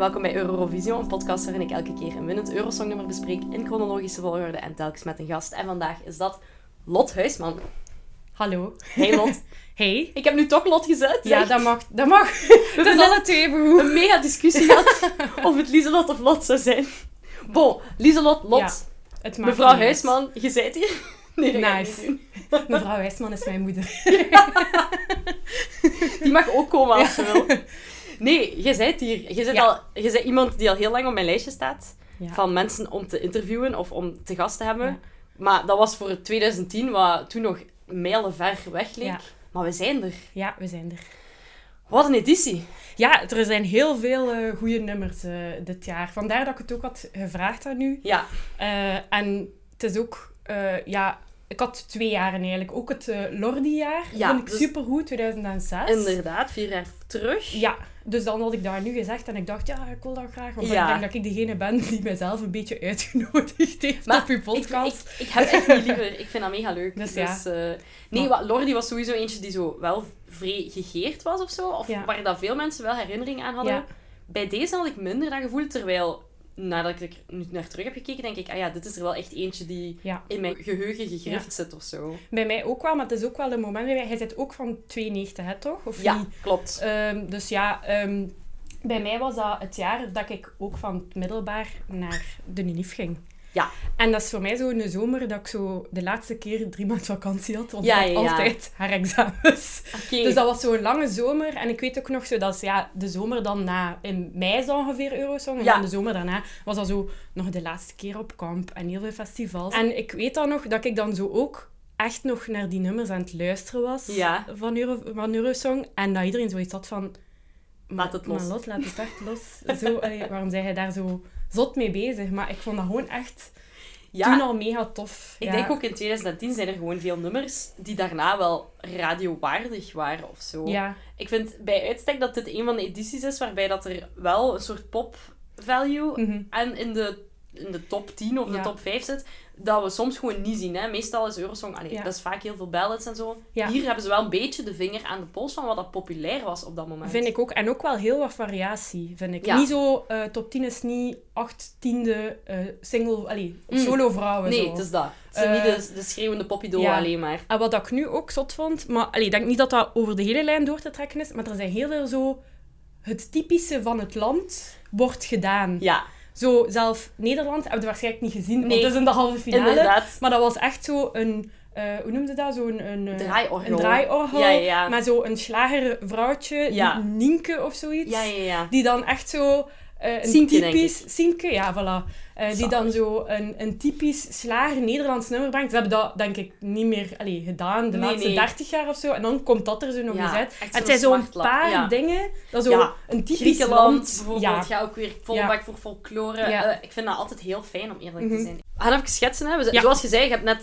Welkom bij Eurovision, een podcast waarin ik elke keer een winnend Eurosongnummer bespreek in chronologische volgorde en telkens met een gast. En vandaag is dat Lot Huisman. Hallo. Hey Lot. Hey. Ik heb nu toch Lot gezet. Ja, dat mag. Dat mag. We is hebben alle twee even goed. een mega discussie gehad of het Lieselot of Lot zou zijn. Bon, Lieselot, Lot, Ja, Het maakt mevrouw niet uit. Huisman, je zijt hier. Nee, Nice. Mevrouw Huisman is mijn moeder. Die mag ook komen als ze wil. Nee, jij zijt hier. Je bent, Ja. al, je bent iemand die al heel lang op mijn lijstje staat. Ja. Van mensen om te interviewen of om te gast te hebben. Ja. Maar dat was voor 2010, wat toen nog mijlenver weg leek. Maar we zijn er. Ja, we zijn er. Wat een editie. Ja, er zijn heel veel eh goede nummers eh, dit jaar. Vandaar dat ik het ook had gevraagd aan u. Ja, Eh, en het is ook... ja, ik had twee jaren eigenlijk. Ook het eh Lordi-jaar Ja, vond ik dus- supergoed, 2006. inderdaad. Vier jaar terug. Ja, dus dan had ik daar nu gezegd en ik dacht, ja, ik wil dat graag. Want Ja. ik denk dat ik degene ben die mijzelf een beetje uitgenodigd heeft Maar op uw Ik, podcast. ik, ik heb echt niet liever. Ik vind dat mega leuk. Dus Dus, ja. eh, nee, wat, Lordi was sowieso eentje die zo wel vrij gegeerd was of zo. Of waar dat veel mensen wel herinnering aan hadden. Bij deze had ik minder dat gevoel. Terwijl, nadat ik er nu naar terug heb gekeken, denk ik, ah ja, dit is er wel echt eentje die Ja. in mijn geheugen gegrift zit of zo. Bij mij ook wel, maar het is ook wel een moment bij mij. Hij zit ook van 92, hè, toch? Of Ja, niet? klopt. Ehm, dus ja, ehm, bij mij was dat het jaar dat ik ook van het middelbaar naar de UNIF ging. Ja. En dat is voor mij zo'n zomer dat ik zo de laatste keer drie maanden vakantie had. Want Ja, ja, ja. altijd haar examens. Dus dat was zo'n lange zomer. En ik weet ook nog zo, dat is ja, de zomer dan na... In mei is ongeveer Eurosong. En dan de zomer daarna was dat zo nog de laatste keer op kamp. En heel veel festivals. En ik weet dan nog dat ik dan zo ook echt nog naar die nummers aan het luisteren was. Van, Euro, van Eurosong. En dat iedereen zoiets had van... Laat het los. Maar Lot, laat het echt los. Zo, allee, waarom zijn jij daar zo zot mee bezig? Maar ik vond dat gewoon echt ja, toen al mega tof. ik Ja. denk ook in 2010 zijn er gewoon veel nummers die daarna wel radiowaardig waren of zo. Ja, Ik vind bij uitstek dat dit een van de edities is waarbij dat er wel een soort pop value mhm. en in de, in de top 10 of de top 5 zit, dat we soms gewoon niet zien. Hè. Meestal is Eurosong, allee, Ja. dat is vaak heel veel ballads en zo. Ja. Hier hebben ze wel een beetje de vinger aan de pols van wat dat populair was op dat moment. Vind ik ook. En ook wel heel wat variatie, vind ik. Ja. Niet zo, eh, top 10 is niet acht tiende eh, single, allee, Mm. solo vrouwen. Nee, zo. het is dat. Het zijn Eh, niet de, de schreeuwende ja. alleen maar. En wat ik nu ook zot vond, maar allee, ik denk niet dat dat over de hele lijn door te trekken is, maar er zijn heel veel zo... Het typische van het land wordt gedaan. Ja, Zo, zelf Nederland hebben we waarschijnlijk niet gezien, want Nee. het is in de halve finale. inderdaad. Maar dat was echt zo een... eh, hoe noemde dat? Zo'n een, eh, Draaiorgel. Een draaiorgel. Ja, ja, ja. Met zo'n slagervrouwtje. Nienke of zoiets. Ja, ja, ja. Die dan echt zo... eh, een Sienke, typisch... Sienke, ja, voilà. Eh, die dan zo een, een typisch slager Nederlands nummer brengt. Ze hebben dat, denk ik, niet meer allee, gedaan de Nee, laatste nee. 30 jaar of zo. En dan komt dat er zo nog Ja, eens uit. Het zijn zo'n paar ja. dingen. Dat zo Ja, een typisch Griekenland land... bijvoorbeeld, Ja. ook weer vol Ja. bak voor folklore. Eh, ik vind dat altijd heel fijn om eerlijk Mhm. te zijn. We gaan even schetsen. Hè. We. Zoals je zei, je hebt, net,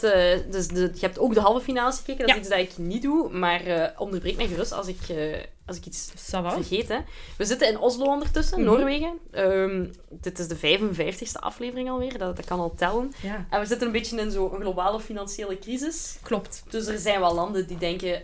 dus de, je hebt ook de halve finales gekeken. Dat is iets dat ik niet doe, maar onderbreek mij gerust als ik, als ik iets vergeet. Hè. We zitten in Oslo ondertussen, Mhm. Noorwegen. Ehm, dit is de 55ste aflevering alweer, dat, dat kan al tellen. Ja, En we zitten een beetje in zo'n globale financiële crisis. klopt. Dus er zijn wel landen die denken,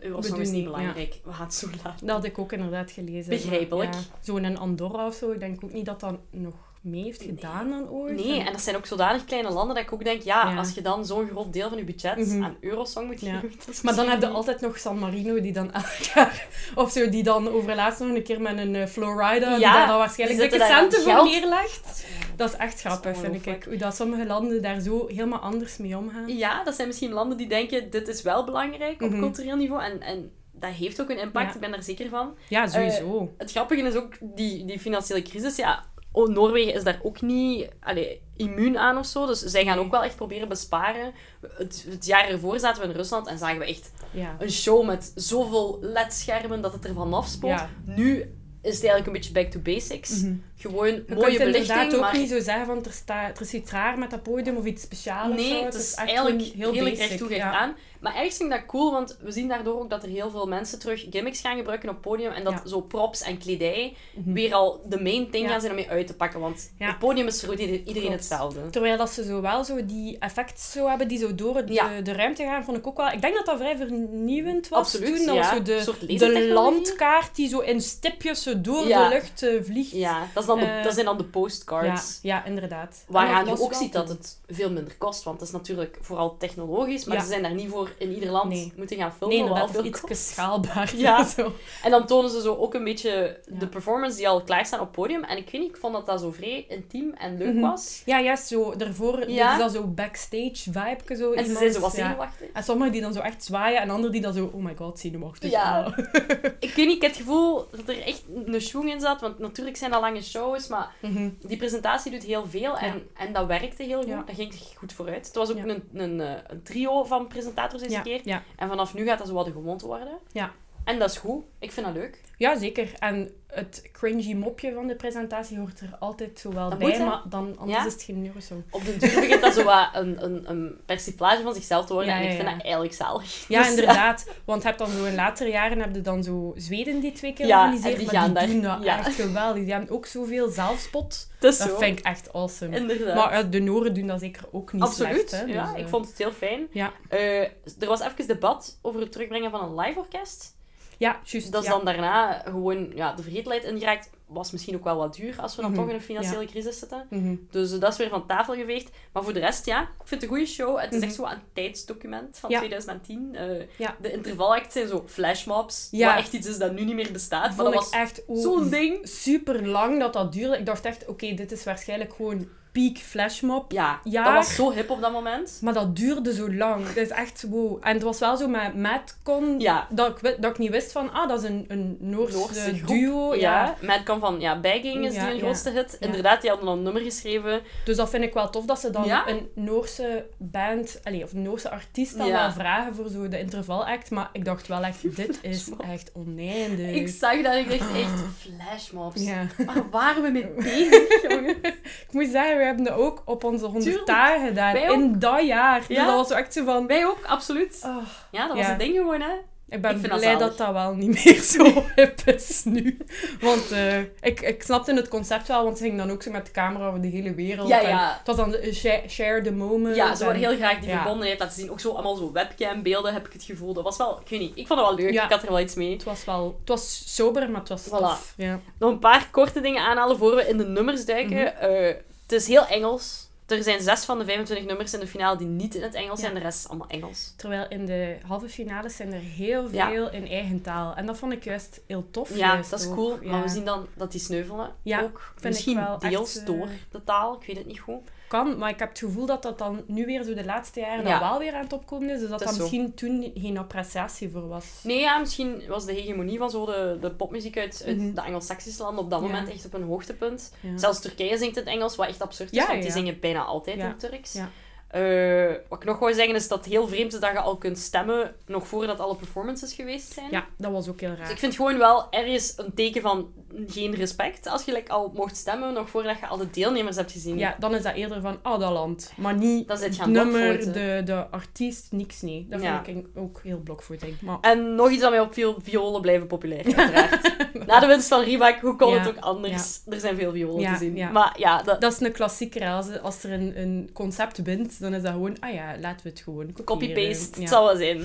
Eurosong doen is niet niet, belangrijk. We gaan het zo laten. Dat had ik ook inderdaad gelezen. Begrijpelijk. Ja, Zo'n in Andorra of zo, ik denk ook niet dat dat nog mee heeft gedaan dan ooit. Nee, en dat zijn ook zodanig kleine landen dat ik ook denk, ja, Ja. als je dan zo'n groot deel van je budget Mhm. aan Eurosong moet geven. Maar dan heb je altijd nog San Marino, die dan elk jaar... Of zo, die dan overlaatst nog een keer met een uh, Florida, die Ja, daar dan waarschijnlijk die dikke centen voor neerlegt. Dat is echt grappig, vind ik. Hoe dat sommige landen daar zo helemaal anders mee omgaan. Ja, dat zijn misschien landen die denken, dit is wel belangrijk op Mhm. cultureel niveau. En, en dat heeft ook een impact, Ja. ik ben daar zeker van. Ja, sowieso. Het grappige is ook, die, die financiële crisis, ja... oh, Noorwegen is daar ook niet allee, immuun aan of zo. Dus zij gaan ook wel echt proberen besparen. Het, het jaar ervoor zaten we in Rusland en zagen we echt ja. een show met zoveel LED-schermen dat het er vanaf spoelt. Ja. Nu is het eigenlijk een beetje back to basics. Mhm. Gewoon Je mooie kunt belichting, inderdaad ook maar... niet zo zeggen van er, staat, er is iets raar met dat podium of iets speciaals. Nee, het is eigenlijk heel redelijk recht toegeeft ja. aan. Maar ergens vind ik dat cool, want we zien daardoor ook dat er heel veel mensen terug gimmicks gaan gebruiken op het podium. En dat Ja. zo props en kledij Mhm. weer al de main thing Ja. gaan zijn om mee uit te pakken. Want het podium is voor iedereen, Klopt. hetzelfde. Terwijl dat ze zo wel zo die effecten zo hebben die zo door de, de ruimte gaan, vond ik ook wel... Ik denk dat dat vrij vernieuwend was Absoluut, toen. Dat zo de, de landkaart die zo in stipjes zo door de lucht eh, vliegt. Ja, dat, is dan de, Eh, dat zijn dan de postcards. ja, inderdaad. Waaraan je dat ook ziet dat het veel minder kost. Want het is natuurlijk vooral technologisch. Maar Ja. ze zijn daar niet voor in ieder land Nee. moeten gaan Nee, filmen. al inderdaad, veel iets schaalbaar. Ja. Zo. En dan tonen ze zo ook een beetje de performance die al klaar staan op het podium. En ik weet niet, ik vond dat dat zo vrij intiem en leuk Mhm. was. Ja, ja, zo. Daarvoor Ja. is dat zo backstage vibe. Zo, En ze iemand, zijn zo wat zenuwachtig. En sommigen die dan zo echt zwaaien en anderen die dan zo, oh my god, zenuwachtig. Ja. Ah. Ik weet niet, ik heb het gevoel dat er echt een schwung in zat. Want natuurlijk zijn dat lange shows, maar Mhm. die presentatie doet heel veel. En, en dat werkte heel goed. Ja. Dat ging goed vooruit. Het was ook een, een, eh, een trio van presentators deze keer. En vanaf nu gaat dat zo wat de gewoonte worden. Ja. En dat is goed. Ik vind dat leuk. ja, zeker. En het cringy mopje van de presentatie hoort er altijd zo wel Dat bij, moet, maar dan, anders Ja. is het geen Eurosong. Op den duur begint dat zo wat een, een, een persiflage van zichzelf te worden. Ja, en ik ja, vind ja. dat eigenlijk zalig. Ja, Dus, inderdaad. Want je hebt dan zo in latere jaren heb je dan zo Zweden die twee keer Ja, organiseert, die maar die daar- doen dat ja. echt geweldig. Die hebben ook zoveel zelfspot. Dat zo. vind ik echt awesome. Inderdaad. Maar eh, de Noren doen dat zeker ook niet Absoluut. slecht. Hè? ja, Dus, eh, ik vond het heel fijn. Ja, Eh, er was even debat over het terugbrengen van een live orkest. Ja juist. Dat is ja. dan daarna gewoon ja, de vergetelheid ingeraakt. Was misschien ook wel wat duur als we dan Mhm, toch in een financiële crisis zitten. Mhm. Dus eh, dat is weer van tafel geveegd. Maar voor de rest, ja, ik vind het een goede show. Het is Mhm. echt zo een tijdsdocument van Ja. 2010. Eh. De intervalacts zijn zo flashmobs. Wat echt iets is dat nu niet meer bestaat. Maar dat ik was echt zo'n ding. super lang dat dat duurde. Ik dacht echt, oké, dit is waarschijnlijk gewoon peak flashmob. Ja, Ja. dat was zo hip op dat moment. Maar dat duurde zo lang. Dat is echt wow. En het was wel zo met Madcon, Ja. dat, ik, dat ik niet wist van, ah, dat is een, een Noorse, duo. Ja. Ja, Madcon van ja, Bagging is Ja, die een ja. grootste hit. Inderdaad, die hadden al een nummer geschreven. Dus dat vind ik wel tof, dat ze dan een Noorse band, allez, of een Noorse artiest dan wel vragen voor zo de intervalact. Maar ik dacht wel echt, dit is echt oneindig. Ik zag dat ik dacht echt, flashmobs. Waar waren we mee bezig, jongen? Ik moet zeggen, we hebben dat ook op onze 100 Tuurlijk. dagen gedaan. In dat jaar. Dus Ja. dat was zo echt zo van... Wij ook, absoluut. oh, Ja, dat was Ja. het ding gewoon, hè. ik ben Ik vind dat blij dat dat wel niet meer zo hip is nu. Want eh, ik, ik snapte het concept wel, want ze ging dan ook zo met de camera over de hele wereld. Ja, En ja. het was dan de share, share the moment. Ja, ze wilden en- heel graag die ja. verbondenheid laten zien. Ook zo allemaal zo webcam-beelden heb ik het gevoel. Dat was wel, ik weet niet, ik vond het wel leuk. Ja. Ik had er wel iets mee. Het was wel... Het was sober, maar het was Voilà. tof. Ja. Nog een paar korte dingen aanhalen voor we in de nummers duiken. Mhm. Eh, het is heel Engels. Er zijn zes van de 25 nummers in de finale die niet in het Engels Ja. zijn. De rest is allemaal Engels. Terwijl in de halve finales zijn er heel Ja. veel in eigen taal. En dat vond ik juist heel tof. Ja, dat is ook. cool. Maar we zien dan dat die sneuvelen Ja, ook. Misschien wel deels echt, eh, door de taal. Ik weet het niet goed. Kan, maar ik heb het gevoel dat dat dan nu weer zo de laatste jaren Ja. dat wel weer aan het opkomen is. Dus dat Dat misschien toen geen appreciatie voor was. Nee, ja, misschien was de hegemonie van zo de, de popmuziek uit, uit Mhm. de Anglo-Saxische landen op dat Ja. moment echt op een hoogtepunt. Zelfs Turkije zingt in het Engels, wat echt absurd is, want die zingen bijna altijd in het Turks. Ja. Eh, wat ik nog wou zeggen is dat het heel vreemd is dat je al kunt stemmen nog voordat alle performances geweest zijn. Ja, dat was ook heel Dus raar. ik vind gewoon wel ergens een teken van geen respect als je like, al mocht stemmen nog voordat je al de deelnemers hebt gezien. Ja, dan is dat eerder van, oh, dat land. Maar niet het aan nummer, de, de artiest, niks, nee. Dat Ja. vind ik ook heel blokvoeting. Maar En nog iets dat mij opviel, violen blijven populair, uiteraard. Na de winst van Reebok, hoe kon Ja, het ook anders? Er zijn veel violen te zien. Maar ja, dat, dat is een klassieker. Als, als er een, een concept wint, dan is dat gewoon, ah ja, laten we het gewoon copy-paste, het zal wel zijn.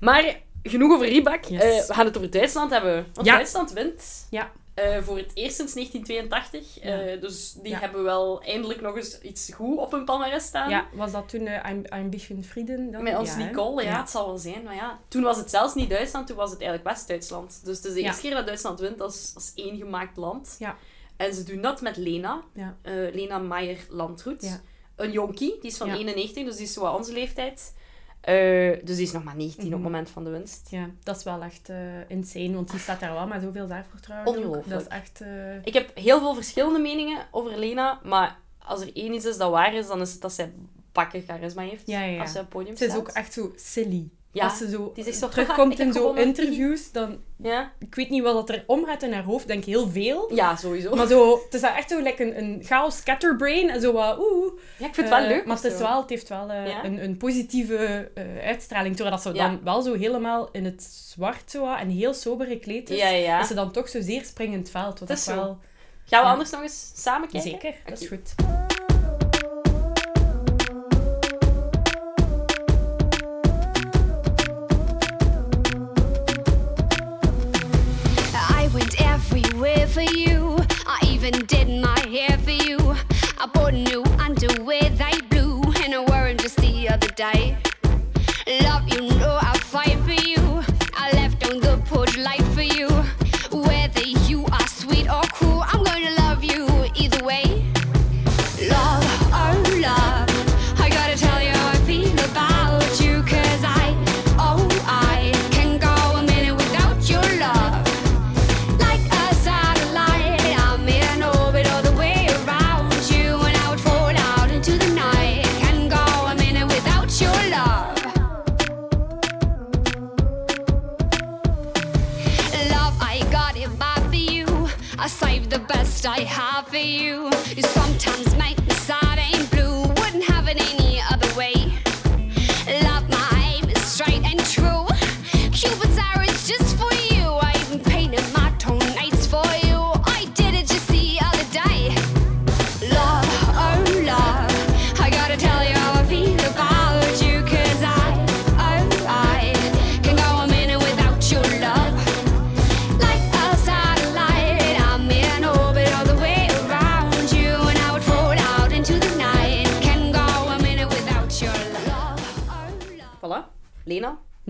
Maar genoeg over. Yes. Eh, we gaan het over Duitsland hebben. Want. Duitsland wint. Ja. Eh, voor het eerst sinds 1982. Ja. Eh, dus die Ja. hebben wel eindelijk nog eens iets goed op hun palmarès staan. Ja, was dat toen uh, Ambition Frieden? Dan? Met ons Ja? Nicole, ja, het zal wel zijn. Maar ja, toen was het zelfs niet Duitsland, toen was het eigenlijk West-Duitsland. Dus het is de eerste keer dat Duitsland wint als, als één gemaakt land. Ja. En ze doen dat met Lena, eh, Lena Meijer-Landroet. Een jonkie, die is van Ja. 91, dus die is zo onze leeftijd. Eh, dus die is nog maar 19 op Mhm. het moment van de winst. Ja, dat is wel echt eh, insane, want die staat daar wel met zoveel zelfvertrouwen. Ongelooflijk. Dat is echt... eh, Ik heb heel veel verschillende meningen over Lena, maar als er één iets is dat waar is, dan is het dat zij pakken charisma heeft Ja, ja, ja. als zij op het podium Ze is staat. ook echt zo silly. Ja, Als ze zo, die zegt zo, terugkomt "Ik heb in zo gewonnen." interviews, dan... Ja, Ik weet niet wat dat er omgaat in haar hoofd. Ik denk heel veel. ja sowieso. Maar zo, het is echt zo like een, een chaos scatterbrain. En zo wat, oeh. ja, ik vind het wel Eh, leuk. Maar het, is wel, het heeft wel eh, Ja? een, een positieve eh, uitstraling. Terwijl dat ze Ja. dan wel zo helemaal in het zwart zo, en heel sober gekleed is. Ja, ze dan toch zo zeer springend veld. Wat is zo. wel... Gaan we anders nog eens samen kijken? Zeker, dat is goed.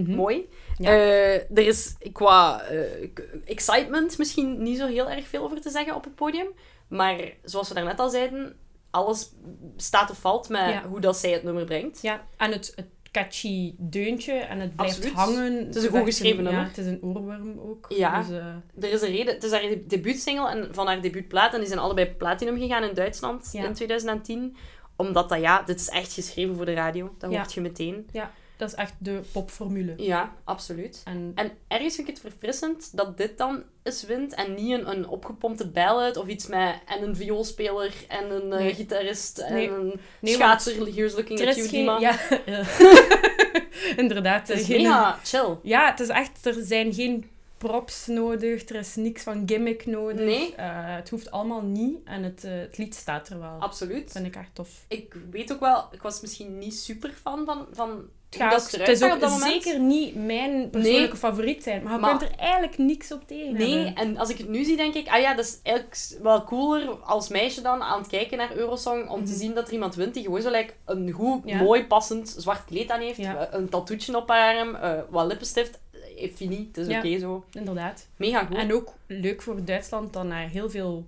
Mooi. Mhm. Ja. Eh, er is qua eh, excitement misschien niet zo heel erg veel over te zeggen op het podium. Maar zoals we daarnet al zeiden, alles staat of valt met Ja. hoe dat zij het nummer brengt. Ja, en het, het catchy deuntje en het blijft Absoluut. hangen. Het is een goed geschreven ja, nummer. het is een oorworm ook. Ja. Dus, eh, Er is een reden. Het is haar debuutsingle en van haar debuutplaat. En die zijn allebei platinum gegaan in Duitsland Ja. in 2010. Omdat dat, ja, dit is echt geschreven voor de radio. Dat Ja. hoort je meteen. ja, dat is echt de popformule. Ja, absoluut. En En ergens vind ik het verfrissend dat dit dan eens wint en niet een, een opgepompte ballad of iets met en een vioolspeler en een eh, Nee. gitarist en Nee. een Nee, schaatser. Here's looking er at is you, geen... Ja, inderdaad. Het is geen- mega chill. Ja, het is echt... Er zijn geen props nodig. Er is niks van gimmick nodig. Nee. Eh, het hoeft allemaal niet. En het, eh, het lied staat er wel. Dat Absoluut. vind ik echt tof. Ik weet ook wel, ik was misschien niet super fan van, dat het is ook zeker niet mijn persoonlijke Nee. favoriet zijn. Maar je Maar- kunt er eigenlijk niks op tegen Nee, hebben. en als ik het nu zie, denk ik, ah ja, dat is eigenlijk wel cooler als meisje dan aan het kijken naar Eurosong, om te zien dat er iemand wint die gewoon zo like, een goed, Mhm. Ja. mooi, passend zwart kleed aan heeft, Ja. eh, een tattoetje op haar arm, eh, wat lippenstift, eh, fini, het is Ja. oké zo. Inderdaad. Mega goed. En ook leuk voor Duitsland dan na heel veel,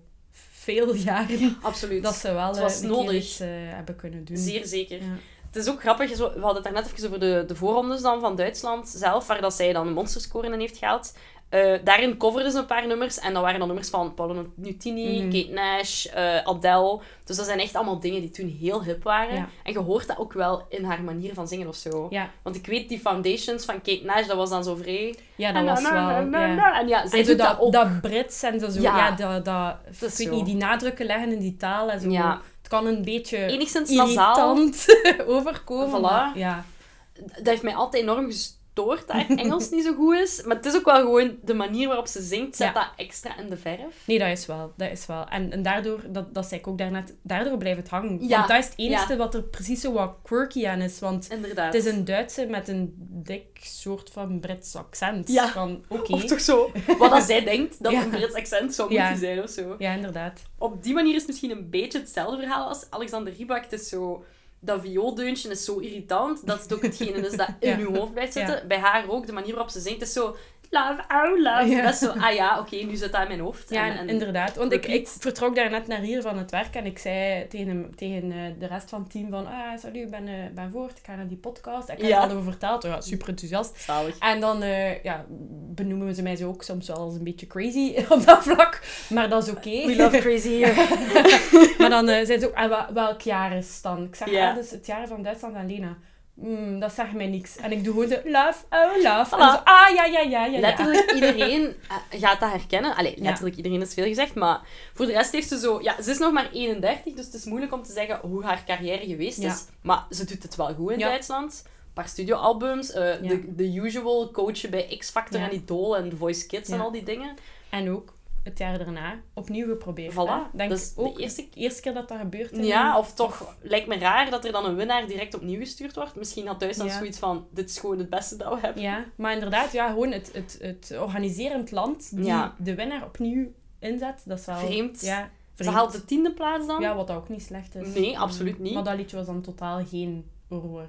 veel jaren Absoluut. dat ze wel Het eh, was nodig. iets, eh, hebben kunnen doen. Zeer zeker. Ja. Het is ook grappig, zo- we hadden het daarnet even over de, de voorrondes dan van Duitsland zelf, waar dat zij dan een monsterscore in heeft gehaald. Eh, daarin coverden ze een paar nummers en dat waren dan nummers van Paolo Nutini, Mhm. Kate Nash, eh, Adele. Dus dat zijn echt allemaal dingen die toen heel hip waren. Ja. En je hoort dat ook wel in haar manier van zingen of zo. Ja, Want ik weet, die foundations van Kate Nash, dat was dan zo vrij... ja dat was wel... Ja. En ja, zij En zo doet dat, dat ook. dat Brits en zo, zo Ja. dat, dat, ik weet niet, die nadrukken leggen in die taal en zo. Ja. Het kan een beetje Enigszins nasaal. irritant overkomen. Voilà. maar ja. dat heeft mij altijd enorm gestoord dat haar Engels niet zo goed is. Maar het is ook wel gewoon de manier waarop ze zingt, zet Ja. dat extra in de verf. Nee, dat is wel. Dat is wel. En, en daardoor, dat, dat zei ik ook daarnet, daardoor blijft het hangen. Ja. Want dat is het enige Ja. wat er precies zo wat quirky aan is. Want Inderdaad. het is een Duitse met een dik soort van Brits accent. Ja. Van, oké. Of toch zo, wat als zij denkt dat een Brits accent zou moeten zijn of zo. Ja, inderdaad. Op die manier is het misschien een beetje hetzelfde verhaal als Alexander Rybak. Het is zo... Dat viooldeuntje is zo irritant dat het ook hetgene is dat in je hoofd blijft zitten. Bij haar ook, de manier waarop ze zingt is zo... Love, oh love. Ja. Dat is zo, ah ja, oké, nu zit dat in mijn hoofd. Ja, En- en- inderdaad. Want ik, ik vertrok daar net naar hier van het werk en ik zei tegen, hem, tegen eh, de rest van het team van ah, salut, ik ben, eh, ben voort, ik ga naar die podcast. Ik heb Ja. er al over verteld, ja, super enthousiast. Zalig. En dan eh, ja, benoemen ze mij zo ook soms wel als een beetje crazy op dat vlak, maar dat is oké. We love crazy here. maar dan zei ze ook, ah, wel- welk jaar is het dan? Ik zeg, Ja. ah, dat is het jaar van Duitsland en Lena. Hmm, dat zegt mij niks. En ik doe gewoon de love, oh love. En zo, ah, ja, ja, ja, ja. ja. Letterlijk iedereen eh, gaat dat herkennen. Allee, letterlijk iedereen is veel gezegd, maar voor de rest heeft ze zo... Ja, ze is nog maar 31, dus het is moeilijk om te zeggen hoe haar carrière geweest Ja. is. Maar ze doet het wel goed in. Duitsland. Een paar studioalbums, Ja. de, de usual coachen bij X Factor en Idol en The Voice Kids en al die dingen. En ook het jaar daarna opnieuw geprobeerd. Voilà. hè. Denk Dat is de ook eerste- eerste keer dat dat gebeurt. in- Ja, of toch lijkt me raar dat er dan een winnaar direct opnieuw gestuurd wordt. Misschien had Duitsland Ja. zoiets van, dit is gewoon het beste dat we hebben. Ja, maar inderdaad, ja, gewoon het, het, het organiserend land die Ja. de winnaar opnieuw inzet, dat is wel... Vreemd. Ja, Ze vreemd. haalt de tiende plaats dan. Ja, wat ook niet slecht is. Nee, absoluut niet. Maar dat liedje was dan totaal geen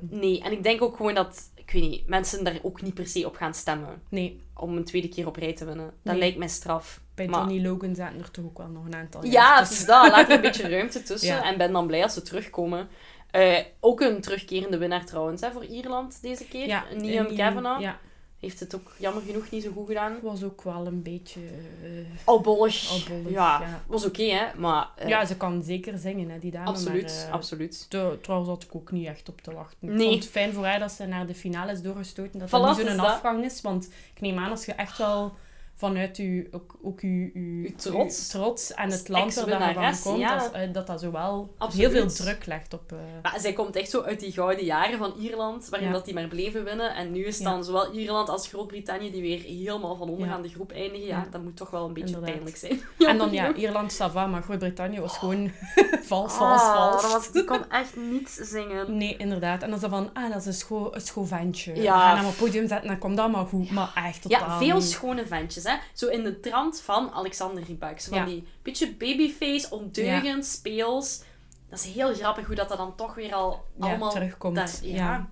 Nee, en ik denk ook gewoon dat, ik weet niet, mensen daar ook niet per se op gaan stemmen. Nee, Om een tweede keer op rij te winnen. Dat Nee. lijkt mij straf. bij Maar- Johnny Logan zaten er toch ook wel nog een aantal jaar Ja, het is dat. Laat er een beetje ruimte tussen. Ja. En ben dan blij als ze terugkomen. Eh, ook een terugkerende winnaar trouwens, hè, voor Ierland deze keer. Ja, Liam Kavanagh. Ja, Heeft het ook jammer genoeg niet zo goed gedaan. was ook wel een beetje... eh, Albollig. Albollig, ja, ja. was oké, hè. Maar eh, ja, ze kan zeker zingen, hè, die dame. absoluut, maar, eh, absoluut. Tr- Trouwens had ik ook niet echt op te wachten. Ik Nee. vond het fijn voor haar dat ze naar de finale is doorgestoten. Dat Voilà, dat niet het zo'n dat. afgang is. Want ik neem aan als je echt wel vanuit je, ook, ook Uw trots. trots en het land waar dat van komt, ja. dat, eh, dat dat zo wel Absoluut. heel veel druk legt op... eh, Maar zij komt echt zo uit die gouden jaren van Ierland, waarin Ja. dat die maar bleven winnen. En nu is Ja. dan zowel Ierland als Groot-Brittannië die weer helemaal van onder Ja. aan de groep eindigen. Ja, dat moet toch wel een beetje Inderdaad. pijnlijk zijn. en dan ja, Ierland, ça va, maar Groot-Brittannië was gewoon vals, genoeg. vals, Ah, vals. was, die kon echt niet zingen. Nee, inderdaad. En dan dat van, ah, dat is een, scho een schooventje. Ja. Gaan hem op het podium zetten, dan komt dat maar goed. Maar echt totaal Ja, veel niet. schone ventjes, hè. Zo in de trant van Alexander Rybak. Zo van Ja. die beetje babyface, ondeugend, speels. Dat is heel grappig hoe dat, dat dan toch weer al allemaal... terugkomt. daar- ja.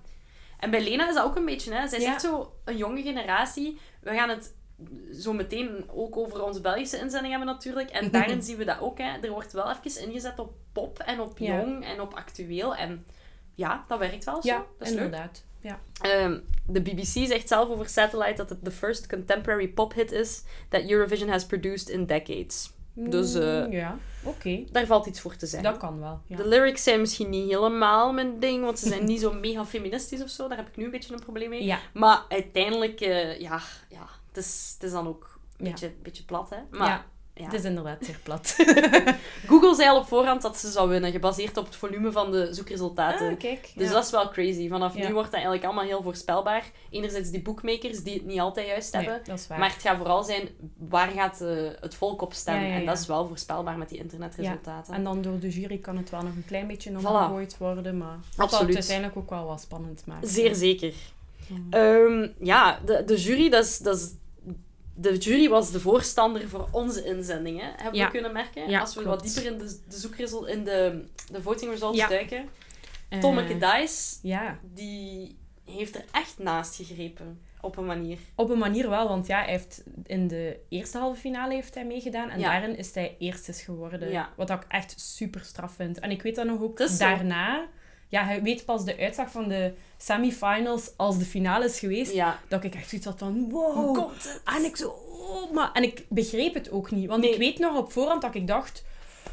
En bij Lena is dat ook een beetje, hè. Zij Ja. zegt zo, een jonge generatie. We gaan het zo meteen ook over onze Belgische inzending hebben natuurlijk. En daarin zien we dat ook, hè. Er wordt wel even ingezet op pop en op jong en op actueel. En ja, dat werkt wel zo. Ja, dat is leuk. Ja. Ehm, de BBC zegt zelf over Satellite dat het de first contemporary pop hit is that Eurovision has produced in decades. Dus eh, Mm, ja, oké. daar valt iets voor te zeggen. Dat kan wel. Ja. De lyrics zijn misschien niet helemaal mijn ding, want ze zijn niet zo mega feministisch of zo. Daar heb ik nu een beetje een probleem mee. Ja, Maar uiteindelijk, eh, ja, ja het, is, het is dan ook een beetje, beetje plat, hè. Maar ja, het is inderdaad zeer plat. Google zei al op voorhand dat ze zou winnen, gebaseerd op het volume van de zoekresultaten. Ah, kijk. Dus ja. dat is wel crazy. Vanaf Ja. nu wordt dat eigenlijk allemaal heel voorspelbaar. Enerzijds die bookmakers die het niet altijd juist Nee, hebben. dat is waar. Maar het gaat vooral zijn, waar gaat eh, het volk op stemmen? Ja, ja, En dat is wel voorspelbaar met die internetresultaten. En dan door de jury kan het wel nog een klein beetje Voilà. omgegooid worden, maar dat zal Absoluut. het uiteindelijk ook wel wat spannend maken. Zeer zeker. Ja. Ehm, ja, de, de jury, dat is, dat is... De jury was de voorstander voor onze inzendingen, hebben Ja. we kunnen merken. Ja, Als we klopt. wat dieper in de, de zoekresult, in de, de voting results Ja. duiken. Eh, Tommeke Dice, Ja, die heeft er echt naast gegrepen. Op een manier. op een manier wel, want ja, hij heeft in de eerste halve finale heeft hij meegedaan en daarin is hij eerstes geworden. Wat ik echt super straf vind. En ik weet dat nog ook zo. Ja, hij weet pas de uitslag van de semifinals als de finale is geweest. Ja. Dat ik echt zoiets had van, wow. Hoe komt het? En ik zo, oh, maar... En ik begreep het ook niet. Want Nee. ik weet nog op voorhand dat ik dacht...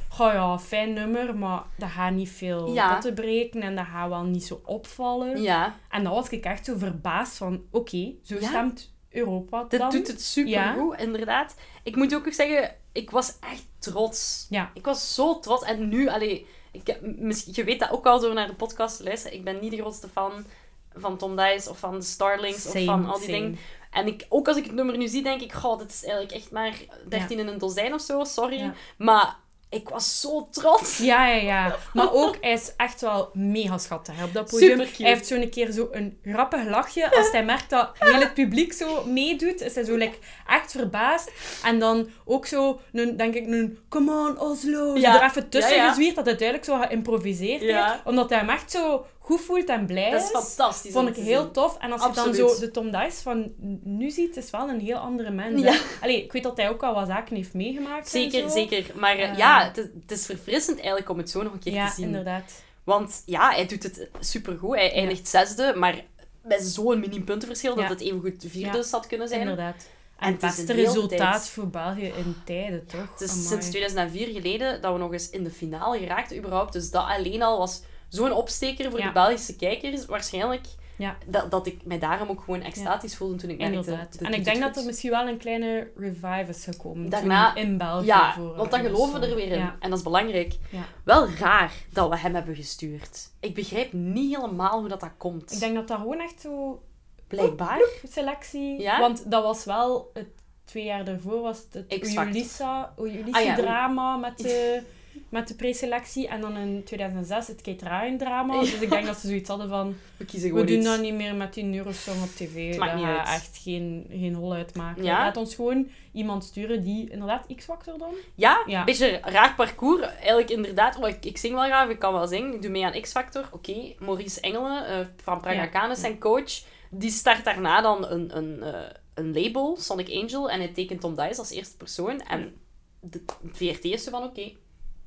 Goh ja, fijn nummer, maar dat gaat niet veel Ja. breken en dat gaat wel niet zo opvallen. Ja. En dan was ik echt zo verbaasd van, oké, zo Ja. stemt Europa dan. doet het supergoed, inderdaad. Ik moet ook zeggen, ik was echt trots. Ja. Ik was zo trots. En nu, allee, ik, misschien, je weet dat ook al door naar de podcast te luisteren. Ik ben niet de grootste fan van Tom Dice of van de Starlings of van al die same. dingen. En ik, ook als ik het nummer nu zie, denk ik, goh, dit is eigenlijk echt maar 13 in een dozijn of zo, sorry. Ja. Maar ik was zo trots. Ja, ja, ja. Maar ook, hij is echt wel mega schattig op dat podium. Hij heeft zo'n keer zo een grappig lachje. Als hij merkt dat heel het publiek zo meedoet, is hij zo like, echt verbaasd. En dan ook zo, een, denk ik, een come on Oslo. Ja. Zo er even tussen Ja, ja. gezwierd dat hij duidelijk zo geïmproviseerd Ja. heeft. Omdat hij hem echt zo goed voelt en blij Dat is is. fantastisch. Vond ik heel zien. tof. En als je dan zo de Tom Dice van nu ziet, is wel een heel andere mens. Ja. hè. Allee, ik weet dat hij ook al wat zaken heeft meegemaakt. Zeker, zo. zeker. Maar eh, Eh. Ja, het is, het is verfrissend eigenlijk om het zo nog een keer Ja, te zien. inderdaad. Want ja, hij doet het supergoed. Hij eindigt zesde, maar met zo'n minim puntenverschil dat Ja. het evengoed vierde Ja. had kunnen zijn. Inderdaad. En En het beste resultaat tijd. voor België in tijden, toch? Het is Amai. sinds 2004 geleden dat we nog eens in de finale geraakten überhaupt. Dus dat alleen al was zo'n opsteker voor Ja. de Belgische kijkers. Waarschijnlijk Ja. dat, dat ik mij daarom ook gewoon extatisch voelde toen ik merkte... Dit En ik denk dat er misschien wel een kleine revive is gekomen. Daarna- in België. Ja, voor, want dan geloven we er weer in. Ja. En dat is belangrijk. Wel raar dat we hem hebben gestuurd. Ik begrijp niet helemaal hoe dat, dat komt. Ik denk dat dat gewoon echt zo Blijkbaar. selectie... Want dat was wel... Het, twee jaar daarvoor was het het X-Factor. Ulissa, Ah, met de... met de preselectie. En dan in 2006 het Kate Ryan drama. Dus ik denk dat ze zoiets hadden van... We kiezen We doen iets. dat niet meer met die Eurosong op tv. Het maakt dat gaat echt geen, geen hol uitmaken. Ja? Laat ons gewoon iemand sturen die inderdaad X-Factor dan. Ja, Ja. een beetje raar parcours. Eigenlijk inderdaad, oh, ik, ik zing wel graag, ik kan wel zingen. Ik doe mee aan X-Factor. Oké, Maurice Engelen eh, van Praga Ja. Zijn coach, die start daarna dan een, een, eh, een label, Sonic Angel, en hij tekent Tom Dice als eerste persoon. En de VRT is zo van, oké,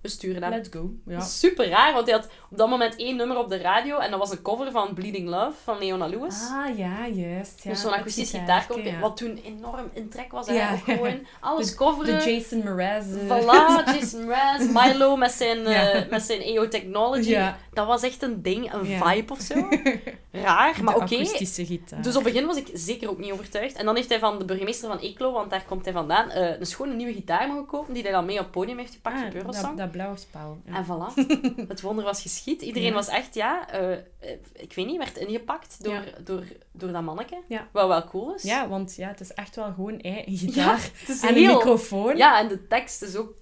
we sturen hem. Let's go. Ja. Super raar, want hij had op dat moment één nummer op de radio en dat was een cover van Bleeding Love van Leona Lewis. Ah, ja, juist. Ja, dus zo'n gitaartje, gitaar, ja. wat toen enorm in trek was. Ja. Ook gewoon alles De coveren. Jason Mraz. eh. Voilà, Jason Mraz, Milo met zijn, eh, met zijn EO Technology. Dat was echt een ding, een vibe of zo. Raar, maar De oké. gitaar. Dus op het begin was ik zeker ook niet overtuigd. En dan heeft hij van de burgemeester van Eeklo, want daar komt hij vandaan, eh, een schone nieuwe gitaar mogen kopen, die hij dan mee op het podium heeft gepakt Ah, op Eurosong. dat, dat blauwe spel. Ja. En voilà, het wonder was geschied. Iedereen Ja. was echt, ja, eh, eh, ik weet niet, werd ingepakt door, Ja. door, door dat manneke. Ja. Wat wel cool is. ja, want ja, het is echt wel gewoon eh, een gitaar en een microfoon. Ja, en de tekst is ook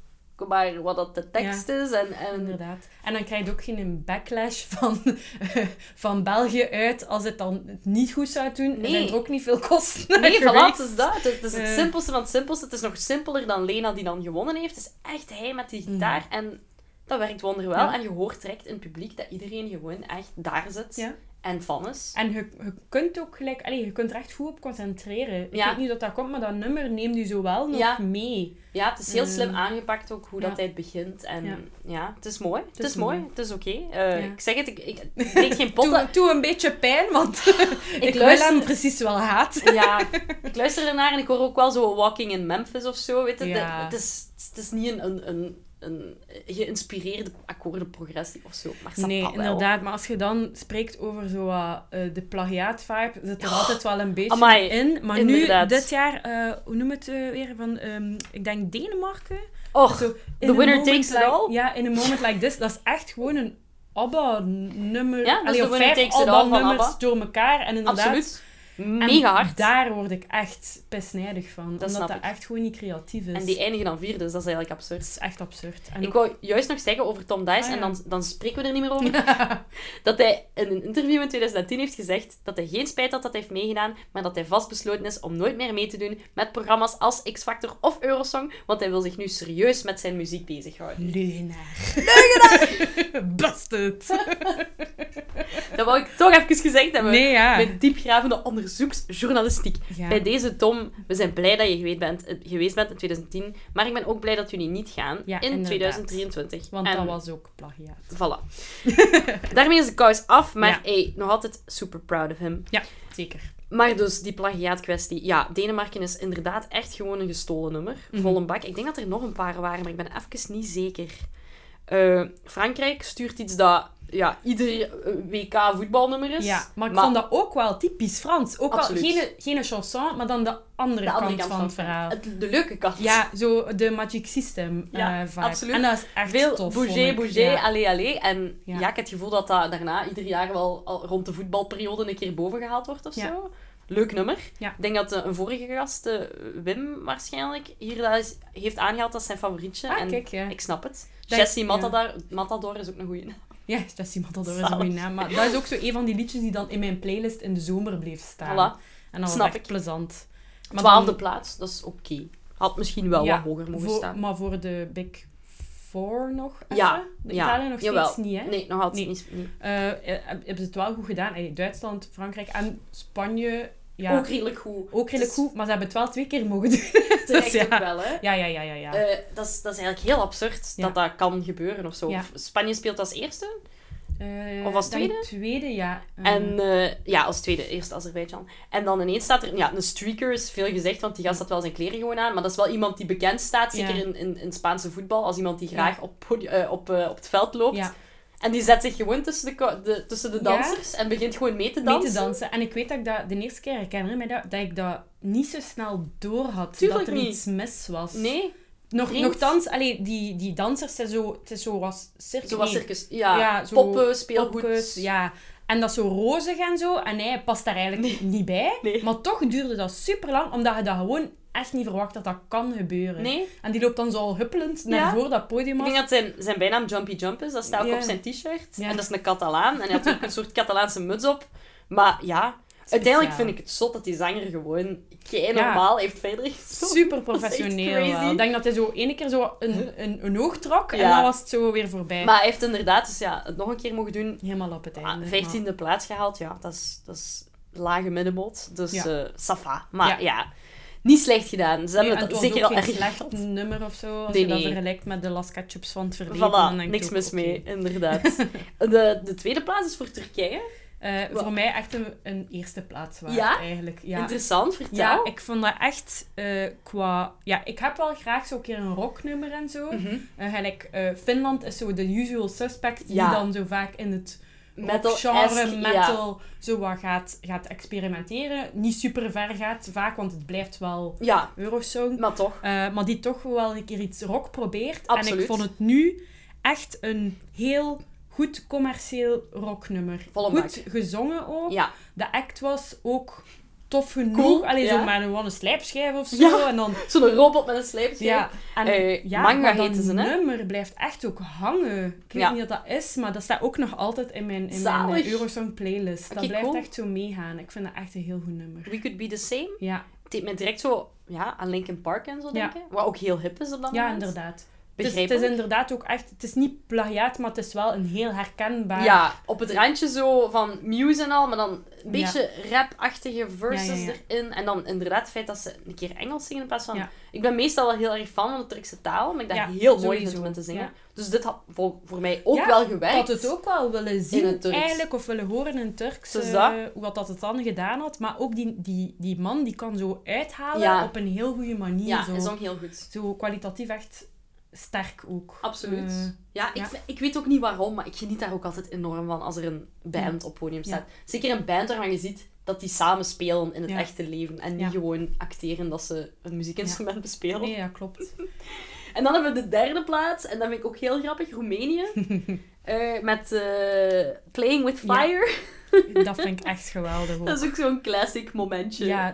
maar wat dat de tekst is. En, en Inderdaad. En dan krijg je ook geen backlash van, van België uit als het dan niet goed zou doen. Nee. Er zijn er ook niet veel kosten Nee, voilà, het geweest. is dat. Het, het is het Eh. simpelste van het simpelste. Het is nog simpeler dan Lena die dan gewonnen heeft. Het is echt hij met die gitaar. En dat werkt wonderwel. Ja. En je hoort direct in het publiek dat iedereen gewoon echt daar zit Ja. en van is. En je, je kunt ook gelijk... Allee, je kunt er echt goed op concentreren. Ik weet niet dat dat komt, maar dat nummer neemt u zo wel nog mee. Ja, het is heel slim aangepakt ook hoe dat het begint. En ja, het is mooi. Het, is is, mooi. mooi. Het is oké. Eh. Ik zeg het, ik, ik, geen potten. Doe, doe een beetje pijn, want ik, luister- hem precies wel haat. Ja, ik luister ernaar en ik hoor ook wel zo Walking in Memphis of zo. Weet je? Ja. Het, is, het is niet een, een, een, een geïnspireerde akkoordenprogressie of zo. Maar Nee, inderdaad. Maar als je dan spreekt over zo, eh, de plagiaat-vibe, zit er altijd wel een beetje amai, in. Maar inderdaad. nu, dit jaar, eh, hoe noem het eh, weer? Van, ehm, ik denk Denemarken. Och, Zo, the winner takes it all? Ja, in a moment like this. Dat is echt gewoon een ABBA-nummer. Ja, is Allee, the of winner vijf takes it all van ABBA-nummers ABBA. door elkaar. En inderdaad... absoluut. En Mega hard. daar word ik echt pisnijdig van. omdat snap dat ik. echt gewoon niet creatief is. En die eindigen dan vierde, dus dat is eigenlijk Dat absurd. is echt absurd. En Ik ook- wou juist nog zeggen over Tom Dice, Ah, ja. en dan, dan spreken we er niet meer over, dat hij in een interview in 2010 heeft gezegd dat hij geen spijt had dat hij heeft meegedaan, maar dat hij vastbesloten is om nooit meer mee te doen met programma's als X-Factor of Eurosong, want hij wil zich nu serieus met zijn muziek bezighouden. Leugenaar. Leugenaar! Busted! Dat wou ik toch even gezegd hebben. Nee, ja. Met diepgravende onderzoeksjournalistiek. Ja. Bij deze, Tom, we zijn blij dat je geweest bent, eh, geweest bent in 2010, maar ik ben ook blij dat jullie niet gaan Ja, in inderdaad. 2023. Want En- dat was ook plagiaat. Voilà. Daarmee is de kous af, maar Ja. nog altijd super proud of him. Ja, zeker. Maar dus, die plagiaatkwestie. Ja, Denemarken is inderdaad echt gewoon een gestolen nummer. Mhm. Vol een bak. Ik denk dat er nog een paar waren, maar ik ben even niet zeker. Eh, Frankrijk stuurt iets dat ja, ieder eh, WK voetbalnummer is. Ja, maar ik vond dat ook wel typisch Frans. Ook al geen, geen chanson, maar dan de andere, de andere kant, van het verhaal. Het, de leuke kant. Ja, zo de Magic System Ja, eh, absoluut. En dat is echt Veel tof, bouger, bouger, Ja. allee, allee. En ja. Ja. ik heb het gevoel dat dat daarna ieder jaar wel al rond de voetbalperiode een keer boven gehaald wordt of zo. Leuk nummer. Ik denk dat eh, een vorige gast, Wim waarschijnlijk, hier dat is, heeft aangehaald als zijn favorietje. Ah, en kijk, ja. ik snap het. Jessie. Matador, Matador is ook een goeie. Ja, Matador is een Zalig. goede naam. Maar dat is ook zo een van die liedjes die dan in mijn playlist in de zomer bleef staan. Voilà. En dat was Snap echt ik. plezant. Maar Twaalfde dan- plaats, dat is oké. Had misschien wel Ja, wat hoger mogen voor- staan. Maar voor de Big Four nog even? Ja, De ja. Italië nog Jawel. steeds niet, hè? Nee, nog altijd Nee. niet. niet. Eh, hebben ze het wel goed gedaan. Duitsland, Frankrijk en Spanje... Ja, Ook redelijk goed. ook redelijk is goed, maar ze hebben het wel twee keer mogen doen. Terecht Dus ja. wel, hè. Ja, ja, ja, ja. ja. Eh, dat, is, dat is eigenlijk heel absurd Ja. dat dat kan gebeuren of zo. Ja. Spanje speelt als eerste. Eh, of als tweede? tweede, ja. En eh, ja, als tweede, eerst Azerbeidzjan. En dan ineens staat er, ja, een streaker is veel gezegd, want die gast had wel zijn kleren gewoon aan. Maar dat is wel iemand die bekend staat, zeker in, in, in Spaanse voetbal, als iemand die graag op, op, op het veld loopt. En die zet zich gewoon tussen de, de, tussen de Ja. dansers en begint gewoon mee te mee dansen. te dansen. En ik weet dat ik dat de eerste keer herinner dat, dat ik dat niet zo snel door had. Tuurlijk dat er niet. iets mis was. Nee, Nog, nogthans, allee, die, die dansers zijn zo... Het is zo was circus. zoals nee, circus. Ja, Ja, zo poppen, speelgoed. ja. En dat is zo rozig en zo. En hij past daar eigenlijk niet bij. Nee. Maar toch duurde dat super lang, omdat je dat gewoon echt niet verwacht dat dat kan gebeuren. Nee? En die loopt dan zo al huppelend naar Ja. voor dat podium Ik af. denk dat zijn, zijn bijnaam Jumpy Jump is. Dat staat ook op zijn t-shirt. Ja. En dat is een Catalaan. En hij had ook een soort Catalaanse muts op. Maar ja, uiteindelijk vind ik het zot dat die zanger gewoon kei normaal heeft verder gezongen. Super professioneel. Ik denk dat hij zo ene keer zo een, een, een oog trok en Ja. dan was het zo weer voorbij. Maar hij heeft inderdaad dus ja, het nog een keer mogen doen. Helemaal op het Ah, einde. Vijftiende plaats gehaald. Ja, dat is, dat is lage middenmoot. Dus Ja. eh safa. Maar ja. Niet slecht gedaan. Ze hebben en het zeker al erg slecht nummer of zo. Als Nee, je dat nee. vergelijkt met de Las Ketchups van het verleden. Voilà, niks mis mee, inderdaad. de, de tweede plaats is voor Turkije. Eh, voor mij echt een, een eerste plaats waard, Ja? eigenlijk. Ja. Interessant, vertel. Ja, ik vond dat echt eh, qua... Ja, ik heb wel graag zo'n keer een rocknummer en zo. Mhm. Eh, gelijk, Finland is zo de usual suspect die dan zo vaak in het Metal genre metal zo wat gaat, gaat experimenteren. Niet super ver gaat vaak, want het blijft wel Ja, Eurosong. maar toch. Eh, maar die toch wel een keer iets rock probeert. En ik vond het nu echt een heel goed commercieel rocknummer. Volle goed bak. gezongen ook. Ja, De act was ook tof genoeg. Cool, Allee, ja. zo met een, een slijpschijf of zo. Ja. En dan, zo'n robot met een sleepje. ja. En, Eh, ja, manga heten ze, hè? nummer blijft echt ook hangen. Ik weet Ja. niet wat dat is, maar dat staat ook nog altijd in mijn, in mijn Zalig. eh, Eurosong playlist. Dat blijft cool. echt zo meegaan. Ik vind dat echt een heel goed nummer. We Could Be The Same. Ja, Het deed me direct zo ja, aan Linkin Park en zo Ja. denken. Wat ook heel hip is op dat ja moment. inderdaad. Het is, het is inderdaad ook echt... Het is niet plagiaat, maar het is wel een heel herkenbaar... Ja, op het randje zo van Muse en al, maar dan een Ja. beetje rap-achtige verses Ja, ja, ja. erin. En dan inderdaad het feit dat ze een keer Engels zingen in plaats van... Ik ben meestal wel heel erg fan van de Turkse taal, maar ik Ja, heel mooi vind om te zingen. Dus dit had voor, voor mij ook wel gewerkt. had het ook wel willen zien, eigenlijk, of willen horen in het Turks, Dus eh, dat. wat het dan gedaan had. Maar ook die, die, die man, die kan zo uithalen op een heel goede manier. Ja, zo. is ook heel goed. zo kwalitatief echt sterk ook. Absoluut. Eh, Ja, ik, ja. ik weet ook niet waarom, maar ik geniet daar ook altijd enorm van als er een band op podium staat. Zeker een band waarvan je ziet dat die samen spelen in het Ja. echte leven. En niet gewoon acteren dat ze een muziekinstrument bespelen. nee, ja, klopt. En dan hebben we de derde plaats, en dat vind ik ook heel grappig, Roemenië. Eh, met eh, Playing with. Fire. dat vind ik echt geweldig ook. Dat is ook zo'n classic momentje. ja,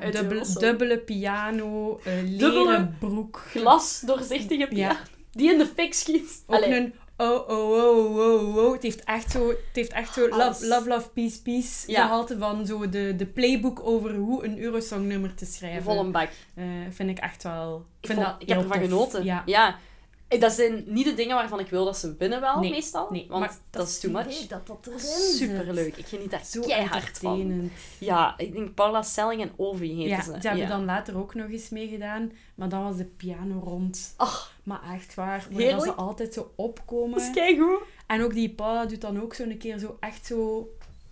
dubbele piano, eh leren Dubbele broek. Glas doorzichtige piano. Ja. Die in de fik schiet. Ook Allee, een oh, oh, oh, oh, oh. Het heeft echt zo, het heeft echt zo love, love, love, peace, peace Ja. gehalte van zo de, de playbook over hoe een Eurosong nummer te schrijven. vol een bak. Eh, vind ik echt wel... Ik, vind vond- dat ik heb ervan tof. genoten. Ja. ja. Eh, Dat zijn niet de dingen waarvan ik wil dat ze winnen wel, Nee, meestal. Nee, want maar dat, is too much. Dat dat erin Superleuk. Ik geniet daar Zo keihard van. Ja, ik denk Paula Selling en Ovi heten Ja, ze. ze hebben dan later ook nog eens meegedaan. Maar dan was de piano rond. Ach, Maar echt waar, waar dat ze altijd zo opkomen. dat is keigoed. En ook die Paula doet dan ook zo een keer zo echt zo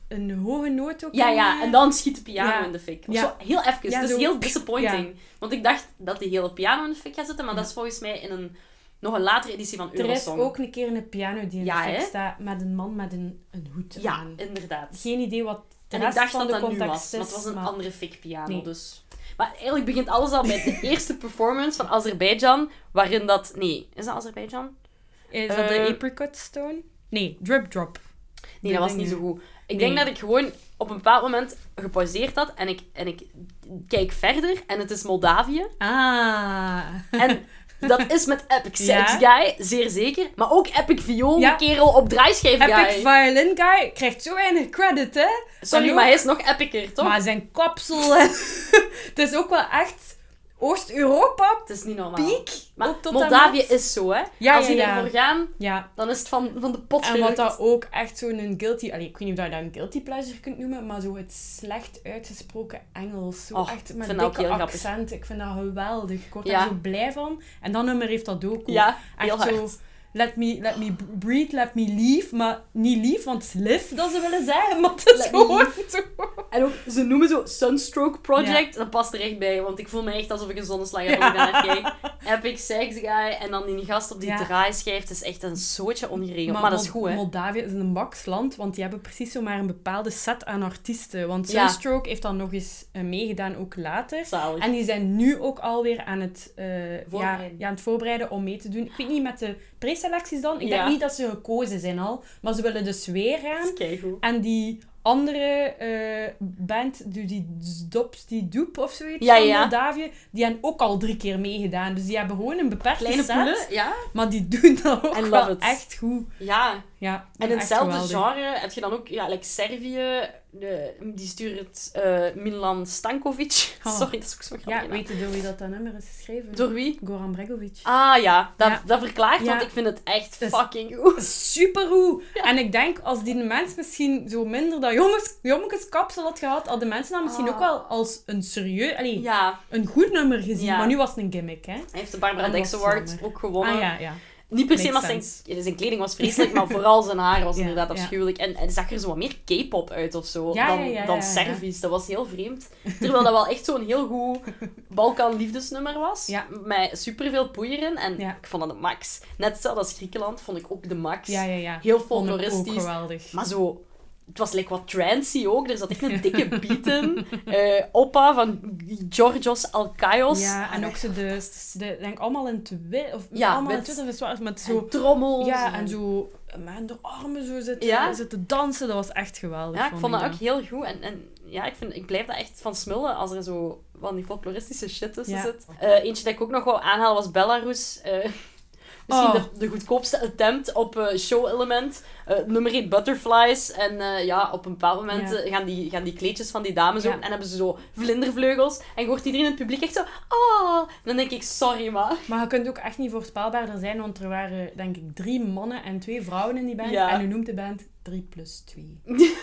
een hoge noot ook. Ja, ja, en dan schiet de piano Ja. in de fik. Ja. Zo, heel even. Ja, zo- heel disappointing. Want ik dacht dat die hele piano in de fik gaat zitten, maar dat is volgens mij in een, nog een latere editie van Er is Eurosong. ook een keer een piano die in Ja, de fik staat met een man met een, een hoed Ja, aan. inderdaad. Geen idee wat de En ik rest dacht van dat dat nu was, maar het was een maar- andere fikpiano. Nee. Dus. Maar eigenlijk begint alles al bij de eerste performance van Azerbeidzjan, waarin dat... Nee, is dat Azerbeidzjan? Is dat de Eh, apricot stone? Nee, drip drop. Nee, dat was niet zo goed. Ik Nee. denk dat ik gewoon op een bepaald moment gepauzeerd had en ik, en ik kijk verder en het is Moldavië. Ah. En dat is met Epic Ja. Sax Guy, zeer zeker. Maar ook Epic Viool, Ja. kerel op draaischijf Epic Guy. Violin Guy krijgt zo weinig credit, hè? Sorry, ook- maar hij is nog epicer, toch? Maar zijn kapsel... het is ook wel echt Oost-Europa Het is niet normaal. piek. Maar tot Moldavië met. is zo, hè. Ja, Als ja, die ja. ervoor gaan, Ja. dan is het van, van de pot En wat dat ook echt zo'n guilty... Allee, ik weet niet of je dat een guilty pleasure kunt noemen, maar zo het slecht uitgesproken Engels. Zo Och, echt met ook dikke grappig. accent. Ik vind dat geweldig. Ik word daar zo blij van. En dat nummer heeft dat ook. Ja, heel Echt zo... Let me, let me breathe, let me leave. Maar niet lief, want live dat ze willen zeggen. Maar het is gewoon. En ook, ze noemen zo Sunstroke Project. Dat past er echt bij, want ik voel me echt alsof ik een zonneslag heb naar kijk. Epic Sex Guy en dan die gast op die Ja. draaischijf. Het is echt een zootje ongeregeld. Maar, dat is goed, hè. Moldavië is een baksland, want die hebben precies zo maar een bepaalde set aan artiesten. Want Ja. Sunstroke heeft dan nog eens eh, meegedaan, ook later. Zalig. En die zijn nu ook alweer aan het, eh, ja, Voorbereiden. ja, aan het voorbereiden om mee te doen. Ik weet niet met de dan. Ik Ja. denk niet dat ze gekozen zijn al. Maar ze willen dus weer gaan. En die andere eh, band, die, die Dops, die Doep of zoiets Ja, van ja. Moldavië, die hebben ook al drie keer meegedaan. Dus die hebben gewoon een beperkte Kleine set. poelen, ja. Maar die doen dat ook wel it. echt goed. Ja, Ja, en in hetzelfde genre heb je dan ook, ja, like Servië, de, die stuurt eh Milan Stankovic. Oh. Sorry, dat is ook zo grappig. Ja, weet je door wie dat, dat nummer is geschreven? Door wie? Goran Bregovic. Ah ja, dat, Ja. dat verklaart, want ik vind het echt Dus- fucking goed. Supergoed. En ik denk, als die mens misschien zo minder dat jongens, jommenskapsel had gehad, hadden mensen dat misschien Ah. ook wel als een serieus, allee, een goed nummer gezien. Maar nu was het een gimmick, hè? hij heeft de Barbara Dex Award ook gewonnen. Ah ja, ja. Niet per se, maar zijn, kleding was vreselijk, maar vooral zijn haar was inderdaad afschuwelijk. En hij zag er zo wat meer K-pop uit of zo, dan, dan. Servisch. Dat was heel vreemd. Terwijl dat wel echt zo'n heel goed Balkan-liefdesnummer was. Ja. Met superveel poeier in. En ik vond dat de max. Net hetzelfde als Griekenland, vond ik ook de max. Ja, ja, ja. Heel folkloristisch. Maar zo... Het was like wat trancy ook. Er zat echt een dikke beat in. Eh, Oppa van Georgios Alkaios. Ja, en ook zo de, de denk allemaal in wit, of Ja, allemaal in wit, of zwart, met Zo trommels. ja, en zo, met de armen zo zitten, Ja. zitten dansen, dat was echt geweldig. Ja, ik vond dat ook heel goed. En, en ja, ik, vind, ik blijf daar echt van smullen als er zo van die folkloristische shit tussen Ja. zit. Eh, eentje dat ik ook nog wou aanhalen was Belarus. Eh, misschien Oh. de, de goedkoopste attempt op eh, show-element. Eh, nummer 1 butterflies. En eh, ja, op een bepaald moment Ja. gaan, die, gaan die kleedjes van die dames Ja. ook. En hebben ze zo vlindervleugels. En je hoort iedereen in het publiek echt zo... Oh! En dan denk ik, sorry maar. Maar je kunt ook echt niet voorspelbaarder zijn, want er waren denk ik drie mannen en twee vrouwen in die band. Ja. En u noemt de band 3 plus 2.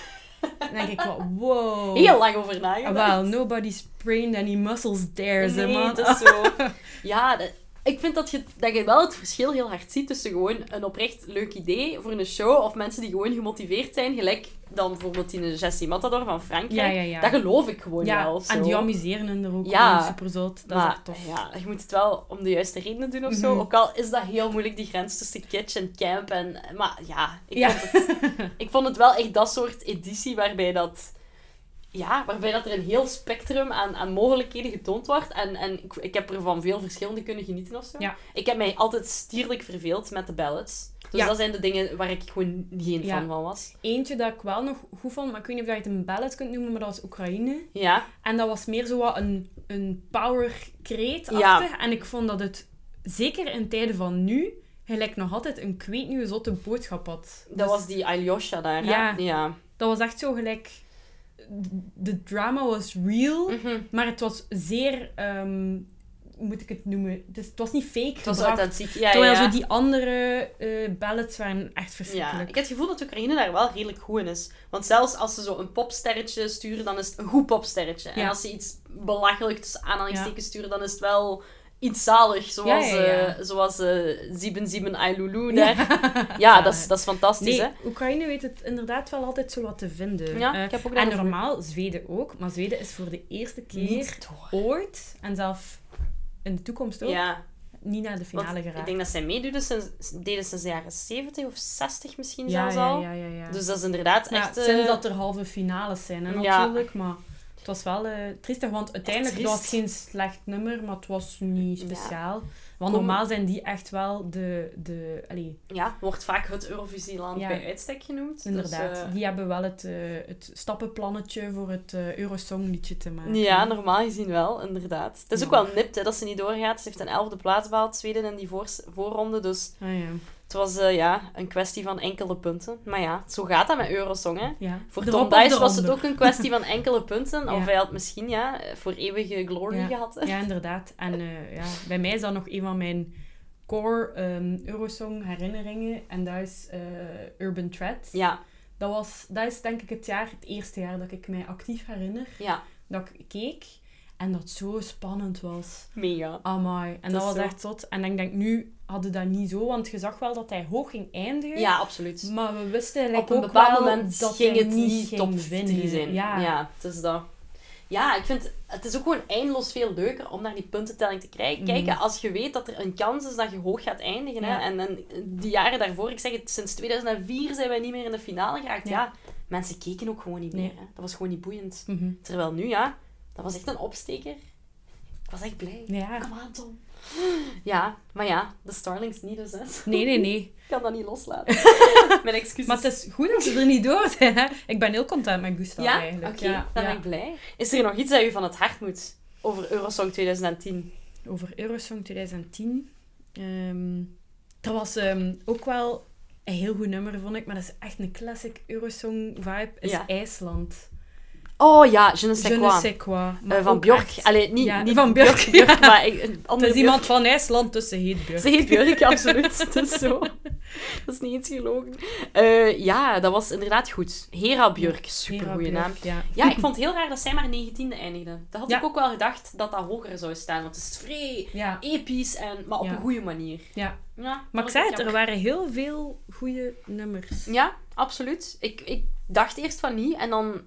Dan denk ik wel, wow. Heel lang over nagedacht. Ah, Well, nobody's sprained any muscles there, Nee, man. het is zo. Ja, dat- ik vind dat je, dat je wel het verschil heel hard ziet tussen gewoon een oprecht leuk idee voor een show of mensen die gewoon gemotiveerd zijn, gelijk dan bijvoorbeeld die Jessie Matador van Frankrijk. Ja, ja, ja. Dat geloof ik gewoon Ja, wel. en zo. die amuseren er ook Ja. super zot. Dat is echt tof. ja, je moet het wel om de juiste redenen doen of zo. Mhm. Ook al is dat heel moeilijk, die grens tussen kitsch en camp. En, maar ja, ik. Vond het, ik vond het wel echt dat soort editie waarbij dat... Ja, waarbij dat er een heel spectrum aan, aan mogelijkheden getoond wordt. En, en ik, ik heb er van veel verschillende kunnen genieten of zo. Ja. Ik heb mij altijd stierlijk verveeld met de ballads. Dus Ja. dat zijn de dingen waar ik gewoon geen Ja. fan van was. Eentje dat ik wel nog goed vond, maar ik weet niet of je het een ballad kunt noemen, maar dat was Oekraïne. Ja, En dat was meer zo wat een, een power Ja. En ik vond dat het, zeker in tijden van nu, gelijk nog altijd een kweetnieuwe zotte boodschap had. dat Dus was die Alyosha daar. hè? Ja. ja. Dat was echt zo gelijk... De drama was real, Mhm. maar het was zeer... ehm, hoe moet ik het noemen? Het was niet fake Het was gebracht. authentiek. Ja, Terwijl ja. zo die andere eh ballads waren echt Ja, verschrikkelijk. ik heb het gevoel dat Oekraïne daar wel redelijk goed in is. Want zelfs als ze zo een popsterretje sturen, dan is het een goed popsterretje. En als ze iets belachelijk tussen aanhalingstekens sturen, dan is het wel iets zalig. Zoals, Ja, ja, ja. eh, zoals Zieben Zieben Ailulu daar. Ja, dat, is, dat is fantastisch, Nee, hè? Oekraïne weet het inderdaad wel altijd zo wat te vinden. Ja, Eh, ik heb ook en normaal, Zweden ook. Maar Zweden is voor de eerste keer ooit, en zelf in de toekomst ook, Ja, niet naar de want finale ik geraakt. denk dat zij meededen sinds, deden sinds de jaren 70 of 60 misschien zelfs al. ja, ja, ja. Dus dat is inderdaad echt... sinds dat er halve finales zijn, hè, natuurlijk. Maar het was wel eh triestig, want uiteindelijk was het geen slecht nummer, maar het was niet Ja. speciaal. Want Kom- normaal zijn die echt wel de... de allee, Ja, wordt vaak het Eurovisieland Ja. bij uitstek genoemd. inderdaad. Dus, eh, Die hebben wel het, eh, het stappenplannetje voor het Eurosong-liedje te maken. Ja, normaal gezien wel, inderdaad. Het is Ja. ook wel nipt hè, dat ze niet doorgaat. Ze heeft een elfde plaats behaald, Zweden, in die voor voorronde. Dus Ah, ja. Het was eh, ja, een kwestie van enkele punten. Maar ja, zo gaat dat met Eurosong. Hè. ja. Voor Tom of Dice was het ook een kwestie van enkele punten. Of hij had misschien ja, voor eeuwige glory Ja. gehad. hè. Ja, inderdaad. En eh, ja, bij mij is dat nog een van mijn core ehm, Eurosong herinneringen. En dat is eh, Urban Thread. Ja, Dat, was, dat is denk ik het jaar, het eerste jaar dat ik mij actief herinner. ja, Dat ik keek. En dat het zo spannend was. mega. Amai. En Dat was zo. echt zot. En ik denk, nu hadden dat niet zo. Want je zag wel dat hij hoog ging eindigen. Ja, absoluut. Maar we wisten eigenlijk Op een bepaald moment dat ging het niet ging top. 3 zijn. Ja. Ja. het is dat. Ja, ik vind het is ook gewoon eindeloos veel leuker om naar die puntentelling te krijgen. Mhm. kijken. Als je weet dat er een kans is dat je hoog gaat eindigen. Hè? En, en die jaren daarvoor, ik zeg het, sinds 2004 zijn wij niet meer in de finale geraakt. Ja, Ja. mensen keken ook gewoon niet meer. Nee. Hè? Dat was gewoon niet boeiend. Mhm. Terwijl nu, ja, dat was echt een opsteker. Ik was echt blij. Ja. Kom aan, Tom. Ja, maar ja, de Starlings niet dus, hè. Nee, nee, nee. Ik kan dat niet loslaten. Mijn excuses. Maar het is goed dat ze er niet door zijn. Hè? Ik ben heel content met Gustav ja? eigenlijk. Oké, Ja, dan ja. ben ik blij. Is er nog iets dat u van het hart moet over Eurosong 2010? Over Eurosong 2010. Ehm, er was ehm, ook wel een heel goed nummer, vond ik. Maar dat is echt een classic Eurosong vibe. Is. IJsland. Oh ja, Je ne sais Je ne quoi. sais quoi. Eh, van Björk. echt- Allee, niet, Ja, niet van Björk, Björk, Björk, ja. maar andere is iemand van IJsland, dus ze heet Björk. Ze heet Björk, absoluut. Het is zo. Dat is niet eens gelogen. Eh, ja, dat was inderdaad goed. Hera Björk, super Hera goede Björk, naam. Ja. Ja, ik vond het heel raar dat zij maar 19e eindigde. Dat had Ja. ik ook wel gedacht dat dat hoger zou staan. Want het is vrij episch, en, maar op een goede manier. ja. Ja, Maar dat ik zei het, er waren heel veel goede nummers. Ja, absoluut. Ik, ik dacht eerst van niet. En dan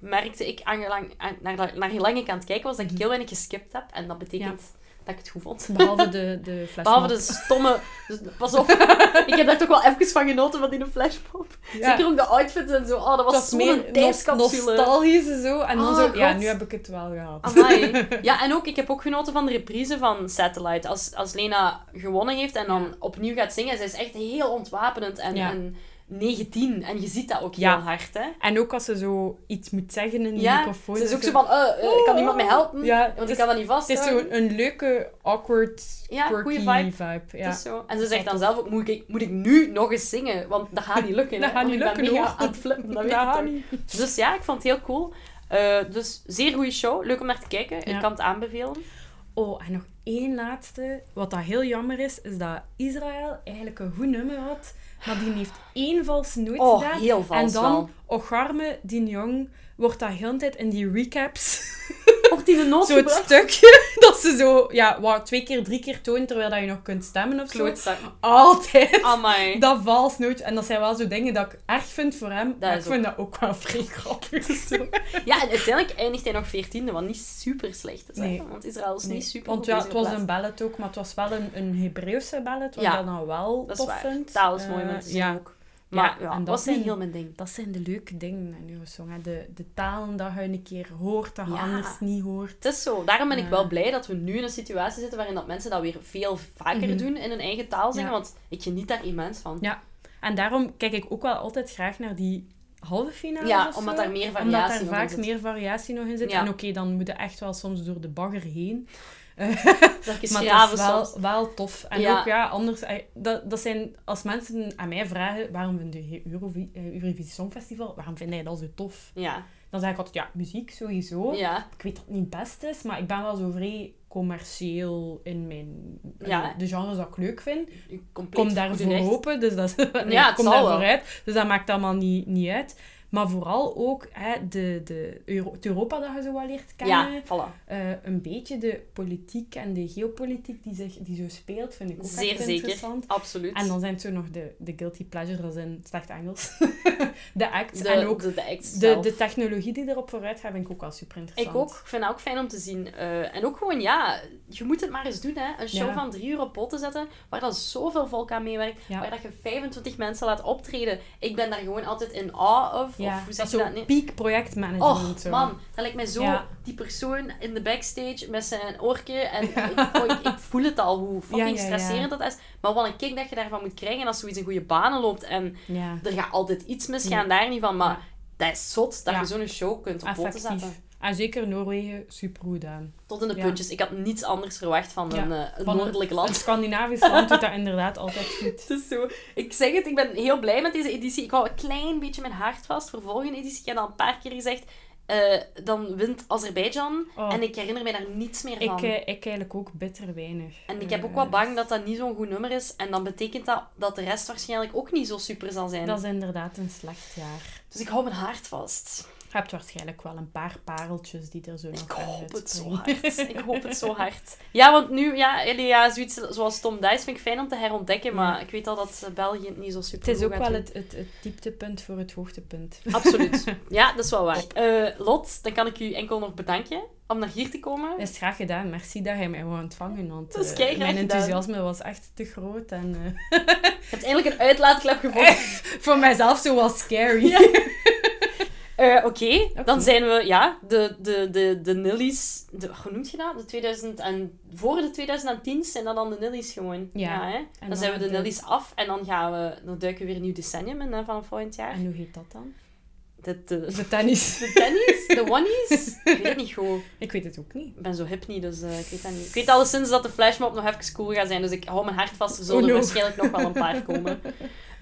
merkte ik, aangelang, aan- naar, naar gelang ik aan het kijken was, dat ik heel weinig geskipt heb. En dat betekent dat ik het goed vond. Behalve de, de flashmob. Behalve de stomme... dus pas op. ik heb daar toch wel even van genoten, van die flashmob. Ja. Zeker ook de outfits en zo. Oh, dat was, meer tijdscapsule. nostalgisch en zo. En dan Oh, zo, ja, God. nu heb ik het wel gehad. Amai. Ja, en ook, ik heb ook genoten van de reprise van Satellite. Als, als Lena gewonnen heeft en dan Ja. opnieuw gaat zingen, zij is echt heel ontwapenend en, Ja. en 19. En je ziet dat ook Ja. heel hard, hè. En ook als ze zo iets moet zeggen in de Ja, microfoon. ze is ook zo van, eh, eh, kan iemand mij helpen? Ja, Want ik kan dat niet vast. het is zo een leuke, awkward, Ja, quirky vibe. vibe. Ja. Het is zo. En ze zegt dan zelf ook, moet ik, moet ik nu nog eens zingen? Want dat gaat niet lukken. Dat hè, gaat niet lukken, mega hoor. aan het flippen, dat weet Dat je gaat niet. Dus ja, ik vond het heel cool. Eh, dus zeer goede show. Leuk om naar te kijken. Ik kan het aanbevelen. Oh, en nog één laatste. Wat dat heel jammer is, is dat Israël eigenlijk een goed nummer had, maar die heeft één vals nooit Oh, gedaan. heel vals en dan. Ocharme, die jong, wordt dat heel de tijd in die recaps Of die de noot zo gebracht. stukje dat ze zo, ja, wat, twee keer, drie keer toont terwijl dat je nog kunt stemmen of zo. Altijd. Amai. Dat vals nooit. En dat zijn wel zo dingen dat ik erg vind voor hem. maar ik vind dat ook wel vrij grappig. Ja, en uiteindelijk eindigt hij nog veertiende, wat niet super slecht is. Nee. Want Israël is Nee, niet super Want ja, het was een ballet ook, maar het was wel een, een Hebreeuwse ballet, wat Ja, ik dan wel Dat is tof waar. vind. Taal is Eh, mooi om te zien ja. ook. Maar ja, en dat was niet zijn- heel mijn ding. Dat zijn de leuke dingen in Eurosong. Hè. De, de talen dat je een keer hoort, dat je anders niet hoort. Het is zo. Daarom ben ik wel blij dat we nu in een situatie zitten waarin dat mensen dat weer veel vaker Mhm. doen in hun eigen taal zingen. Want ik geniet daar immens van. Ja. En daarom kijk ik ook wel altijd graag naar die halve finales Ja, omdat daar meer Omdat variatie daar nog in vaak zit. meer variatie nog in zit. Ja. En oké, dan moet je echt wel soms door de bagger heen. Dat is Maar dat is wel, soms. wel tof. En Ja. ook, ja, anders... Dat, dat zijn... Als mensen aan mij vragen, waarom vind je Eurovi- eh, Eurovisie Songfestival, waarom vind jij dat zo tof? Ja. Dan zeg ik altijd, ja, muziek sowieso. Ja. Ik weet dat het niet het beste is, maar ik ben wel zo vrij commercieel in mijn... Ja. De genres dat ik leuk vind. Compleet Kom daarvoor open, dus dat nee, Ja, kom zal daarvoor wel. uit. Dus dat maakt allemaal niet, niet uit. Maar vooral ook hè, de, de Euro het Europa dat je zo wel leert kennen. Ja, voilà. Eh, een beetje de politiek en de geopolitiek die, zich, die zo speelt, vind ik ook Zeer zeker. interessant. Absoluut. En dan zijn het zo nog de, de guilty pleasures, dat in slecht Engels. de acts de, en ook de, de technologie die erop vooruit gaat, vind ik ook wel super interessant. Ik ook. Ik vind dat ook fijn om te zien. Eh, en ook gewoon, ja, je moet het maar eens doen, hè. Een show Ja. van drie uur op pot te zetten, waar dat zoveel volk aan meewerkt, Ja. waar dat je 25 mensen laat optreden. Ik ben daar gewoon altijd in awe of. Ja, of hoe dat zeg is je zo dat? Nee. peak projectmanagement. Och, zo. man, dat lijkt mij zo Ja. die persoon in de backstage met zijn oortje. En ik, oh, ik, ik voel het al, hoe fucking stresserend dat is. Maar wat een kick dat je daarvan moet krijgen als zoiets in goede banen loopt. En er gaat altijd iets misgaan, daar niet van. Maar dat is zot dat je zo'n show kunt op poten zetten. En zeker Noorwegen, super goed aan. Tot in de Ja. puntjes. Ik had niets anders verwacht van een, eh, een Van een- noordelijk Een land. Scandinavisch land doet dat inderdaad altijd goed. Het is zo. Ik zeg het, ik ben heel blij met deze editie. Ik hou een klein beetje mijn hart vast voor volgende editie. Ik heb al een paar keer gezegd, eh, dan wint Azerbeidzjan. Oh. En ik herinner mij daar niets meer van. Ik, eh, ik eigenlijk ook bitter weinig. En ik heb ook wel bang dat dat niet zo'n goed nummer is. En dan betekent dat dat de rest waarschijnlijk ook niet zo super zal zijn. Dat is inderdaad een slecht jaar. Dus ik hou mijn hart vast. Je hebt waarschijnlijk wel een paar pareltjes die er zo nog Ik hoop het zo hard. Ik hoop het zo hard. Ja, want nu, ja, ja zoiets zoals Tom Dice vind ik fijn om te herontdekken. Maar Ja. ik weet al dat eh, België het niet zo super Het is ook wel het, het, het dieptepunt voor het hoogtepunt. Absoluut. Ja, dat is wel waar. Eh, Lot, dan kan ik u enkel nog bedanken om naar hier te komen. Dat is graag gedaan. Merci dat jij mij wou ontvangen. Want eh, mijn gedaan. enthousiasme was echt te groot. En eh, Je hebt eindelijk een uitlaatklep gevonden. voor mijzelf zo was scary. Eh, Oké, dan zijn we, ja, de, de, de, de Nillies, de, hoe noemt je dat? De 2000 en, voor de 2010 zijn dat dan de Nillies gewoon. Ja. hè? En Dan, dan zijn we de Nillies af en dan gaan we, dan duiken we weer een nieuw decennium in hè, vanaf volgend jaar. En hoe heet dat dan? De, de, De tennis. de tennies, de oneies, ik weet het niet goed. Ik weet het ook niet. Ik ben zo hip niet, dus eh, ik weet dat niet. Ik weet alleszins dat de flashmob nog even cool gaat zijn, dus ik hou mijn hart vast. Er zullen Oh er no. waarschijnlijk nog wel een paar komen.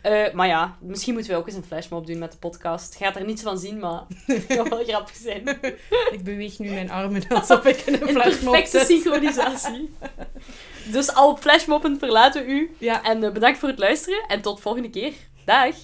Eh, maar ja, misschien moeten we ook eens een flashmob doen met de podcast. Gaat er niets van zien, maar het zou wel grappig zijn. Ik beweeg nu mijn armen alsof ik in een In flashmob perfecte zit. synchronisatie. Dus al op flashmobben verlaten we u. Ja. En eh, bedankt voor het luisteren en tot volgende keer. Dag!